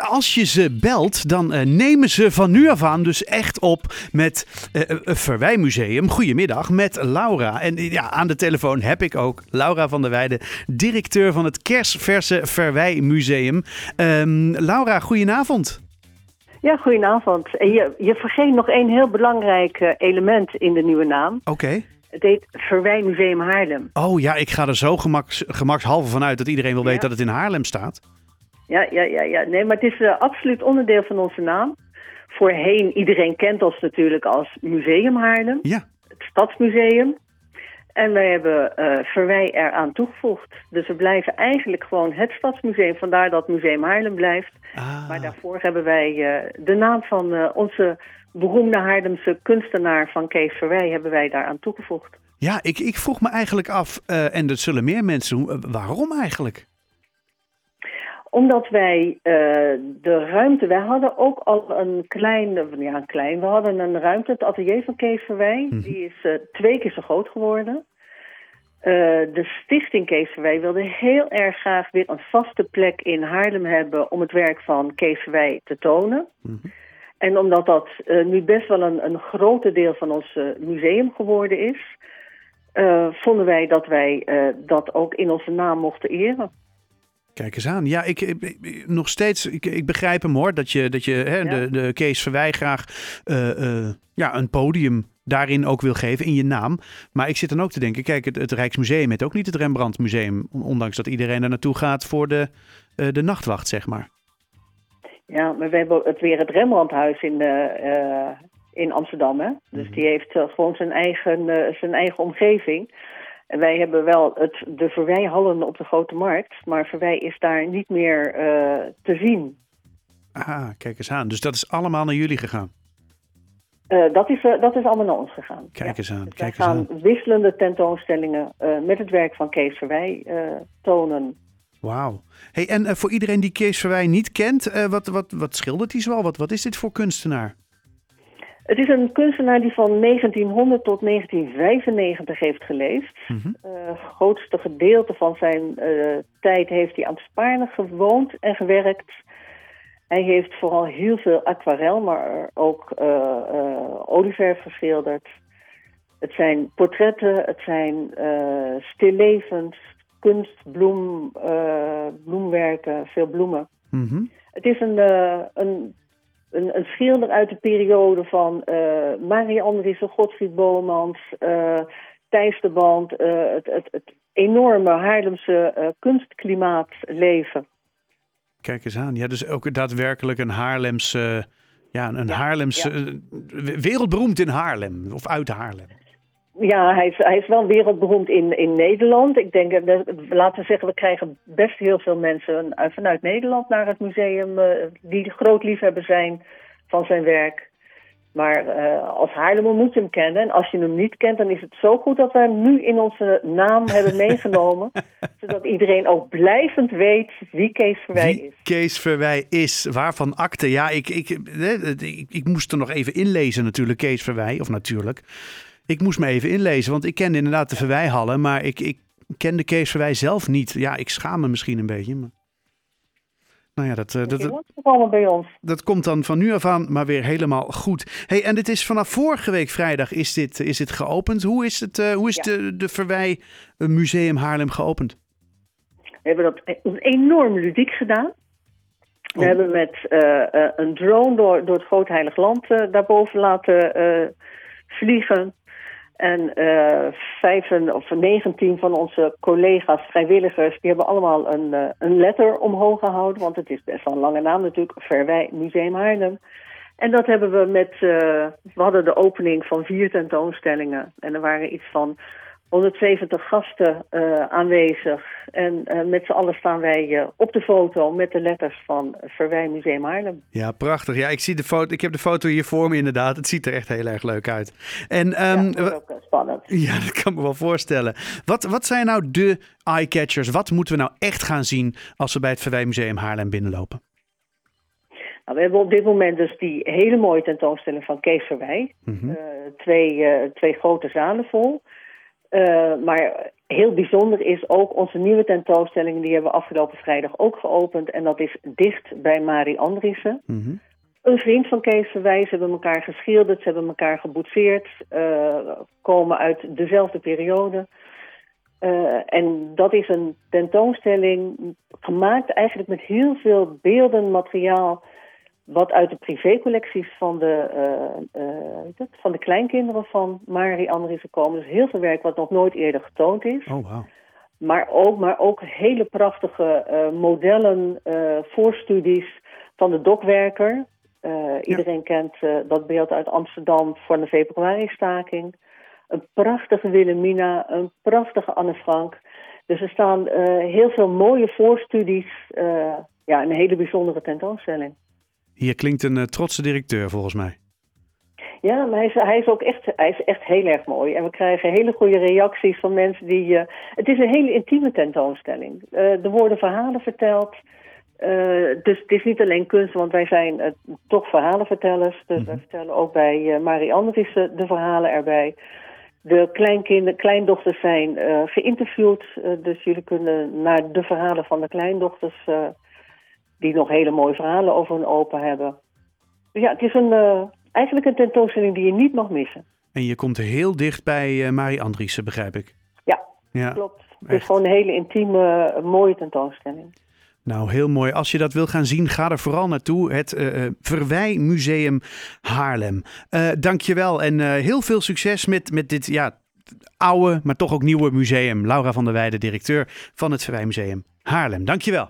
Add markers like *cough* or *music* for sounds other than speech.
als je ze belt, dan uh, nemen ze van nu af aan dus echt op met uh, het Verwijmuseum. Goedemiddag, met Laura. En ja, aan de telefoon heb ik ook Laura van der Weijden, directeur van het Kersverse Verwijmuseum. Um, Laura, goedenavond. Ja, goedenavond. En je, je vergeet nog één heel belangrijk element in de nieuwe naam. Oké. Het heet Verwijmuseum Haarlem. Oh ja, ik ga er zo gemaks, gemakshalve vanuit dat iedereen wil weten dat het in Haarlem staat. Ja, ja, ja, ja. Nee, maar het is uh, absoluut onderdeel van onze naam. Voorheen, iedereen kent ons natuurlijk als Museum Haarlem. Ja. Het Stadsmuseum. En wij hebben uh, Verwij eraan toegevoegd. Dus we blijven eigenlijk gewoon het Stadsmuseum. Vandaar dat Museum Haarlem blijft. Ah. Maar daarvoor hebben wij uh, de naam van uh, onze beroemde Haarlemse kunstenaar van Kees Verwij... hebben wij daaraan toegevoegd. Ja, ik, ik vroeg me eigenlijk af, en dat zullen meer mensen doen, waarom eigenlijk? Omdat wij uh, de ruimte, wij hadden ook al een klein, ja een klein, we hadden een ruimte, het atelier van Kees Verwij, mm -hmm. die is uh, twee keer zo groot geworden. Uh, de stichting Kees Verwij wilde heel erg graag weer een vaste plek in Haarlem hebben om het werk van Kees Verwij te tonen. Mm -hmm. En omdat dat nu best wel een, een grote deel van ons museum geworden is, vonden wij dat wij dat ook in onze naam mochten eren. Kijk eens aan. Ja, ik, ik nog steeds, ik, ik, begrijp hem hoor, dat je, dat je hè, ja. de, de Kees Verwij graag uh, uh, ja, een podium daarin ook wil geven in je naam. Maar ik zit dan ook te denken, kijk, het, het Rijksmuseum heeft ook niet het Rembrandt Museum, ondanks dat iedereen er naartoe gaat voor de, uh, de nachtwacht, zeg maar. Ja, maar we hebben het weer het Rembrandthuis in, in Amsterdam, hè? Dus mm -hmm. die heeft gewoon zijn eigen, zijn eigen omgeving. En wij hebben wel het, de verwijhallen op de Grote Markt, maar verwij is daar niet meer uh, te zien. Ah, kijk eens aan. Dus dat is allemaal naar jullie gegaan? Uh, dat, is, uh, dat is allemaal naar ons gegaan. Kijk eens aan. Dus kijk gaan eens aan. wisselende tentoonstellingen met het werk van Kees Verwij tonen. Wauw. Hey, en voor iedereen die Kees Verwij niet kent, wat, wat, wat schildert hij zoal? Wat, wat is dit voor kunstenaar? Het is een kunstenaar die van 1900 tot 1995 heeft geleefd. Mm -hmm. uh, het grootste gedeelte van zijn uh, tijd heeft hij aan het Spaarne gewoond en gewerkt. Hij heeft vooral heel veel aquarel, maar ook uh, olieverf geschilderd. Het zijn portretten, het zijn stillevens, kunst, bloem, bloemwerken, veel bloemen. Mm -hmm. Het is een, een een, een, schilder uit de periode van uh, Marie Andriessen, Godfried Bomans, uh, Thijs de Band, uh, het, het, het, enorme Haarlemse kunstklimaat leven. Kijk eens aan. Ja, dus ook daadwerkelijk een Haarlemse, ja, een ja, Haarlemse, ja. wereldberoemd in Haarlem of uit Haarlem. Ja, hij is, hij is wel wereldberoemd in, in Nederland. Ik denk, laten we zeggen, we krijgen best heel veel mensen vanuit Nederland naar het museum die groot liefhebber zijn van zijn werk. Maar uh, als Haarlemmer moet je hem kennen. En als je hem niet kent, dan is het zo goed dat we hem nu in onze naam hebben *laughs* meegenomen. zodat iedereen ook blijvend weet wie Kees Verwij wie is. Kees Verwij is. Waarvan akte? Ja, ik, ik, ik, ik moest er nog even inlezen natuurlijk, Kees Verwij. Of natuurlijk. Ik moest me even inlezen, want ik kende inderdaad de Verwijhallen, maar ik, ik kende Kees Verwij zelf niet. Ja, ik schaam me misschien een beetje. Maar... Nou ja, dat, uh, dat, dat, komt dan van nu af aan maar weer helemaal goed. Hey, en dit is vanaf vorige week vrijdag is dit, is dit geopend. Hoe is, het, uh, hoe is ja. de, de Verwij Museum Haarlem geopend? We hebben dat enorm ludiek gedaan. We oh. hebben met uh, een drone door, door het Groot Heilig Land daarboven laten vliegen. En uh, vijf of 19 van onze collega's, vrijwilligers, die hebben allemaal een, uh, een letter omhoog gehouden. Want het is best wel een lange naam natuurlijk, Verwij Museum Haarlem. En dat hebben we met, uh, we hadden de opening van vier tentoonstellingen. En er waren iets van 170 gasten uh, aanwezig. En uh, met z'n allen staan wij uh, op de foto met de letters van Verwij Museum Haarlem. Ja, prachtig. Ja, ik, zie de foto, ik heb de foto hier voor me inderdaad. Het ziet er echt heel erg leuk uit. En, um, ja, dat is ook spannend. *laughs* Ja, dat kan me wel voorstellen. Wat, wat zijn nou de eye-catchers? Wat moeten we nou echt gaan zien als we bij het Verwij Museum Haarlem binnenlopen? Nou, we hebben op dit moment dus die hele mooie tentoonstelling van Kees Verwij. Mm -hmm. twee, twee grote zalen vol. Uh, maar heel bijzonder is ook onze nieuwe tentoonstelling. Die hebben we afgelopen vrijdag ook geopend. En dat is dicht bij Marie Andriessen. Mhm. Een vriend van Kees Verwijs. Ze hebben elkaar geschilderd. Ze hebben elkaar geboetseerd. eh, komen uit dezelfde periode. Eh, en dat is een tentoonstelling gemaakt eigenlijk met heel veel beelden, materiaal... wat uit de privécollecties van de, eh, eh, van de kleinkinderen van Marie Andriessen komen. Dus heel veel werk wat nog nooit eerder getoond is. Oh, wauw. Maar ook, maar ook hele prachtige eh, modellen, voorstudies van de dokwerker. Iedereen kent dat beeld uit Amsterdam van de februari-staking. Een prachtige Wilhelmina, een prachtige Anne Frank. Dus er staan heel veel mooie voorstudies. ja, een hele bijzondere tentoonstelling. Hier klinkt een eh, trotse directeur volgens mij. Ja, maar hij is, hij is ook echt, hij is echt heel erg mooi. En we krijgen hele goede reacties van mensen die... eh, het is een hele intieme tentoonstelling. Eh, er worden verhalen verteld. Dus het is niet alleen kunst, want wij zijn toch verhalenvertellers. Dus wij vertellen ook bij Marie Andriessen de verhalen erbij. De kleinkinderen, kleindochters zijn geïnterviewd. dus jullie kunnen naar de verhalen van de kleindochters... die nog hele mooie verhalen over hun opa hebben. Dus ja, het is een, eh, eigenlijk een tentoonstelling die je niet mag missen. En je komt heel dicht bij eh, Marie Andriessen, begrijp ik. Ja, Ja. klopt. Het echt. is gewoon een hele intieme, eh, mooie tentoonstelling. Nou, heel mooi. Als je dat wil gaan zien, ga er vooral naartoe. Het eh, Verwij Museum Haarlem. Eh dankjewel en heel veel succes met, met dit ja, oude, maar toch ook nieuwe museum. Laura van der Weijden, directeur van het Verwij Museum Haarlem. Dankjewel.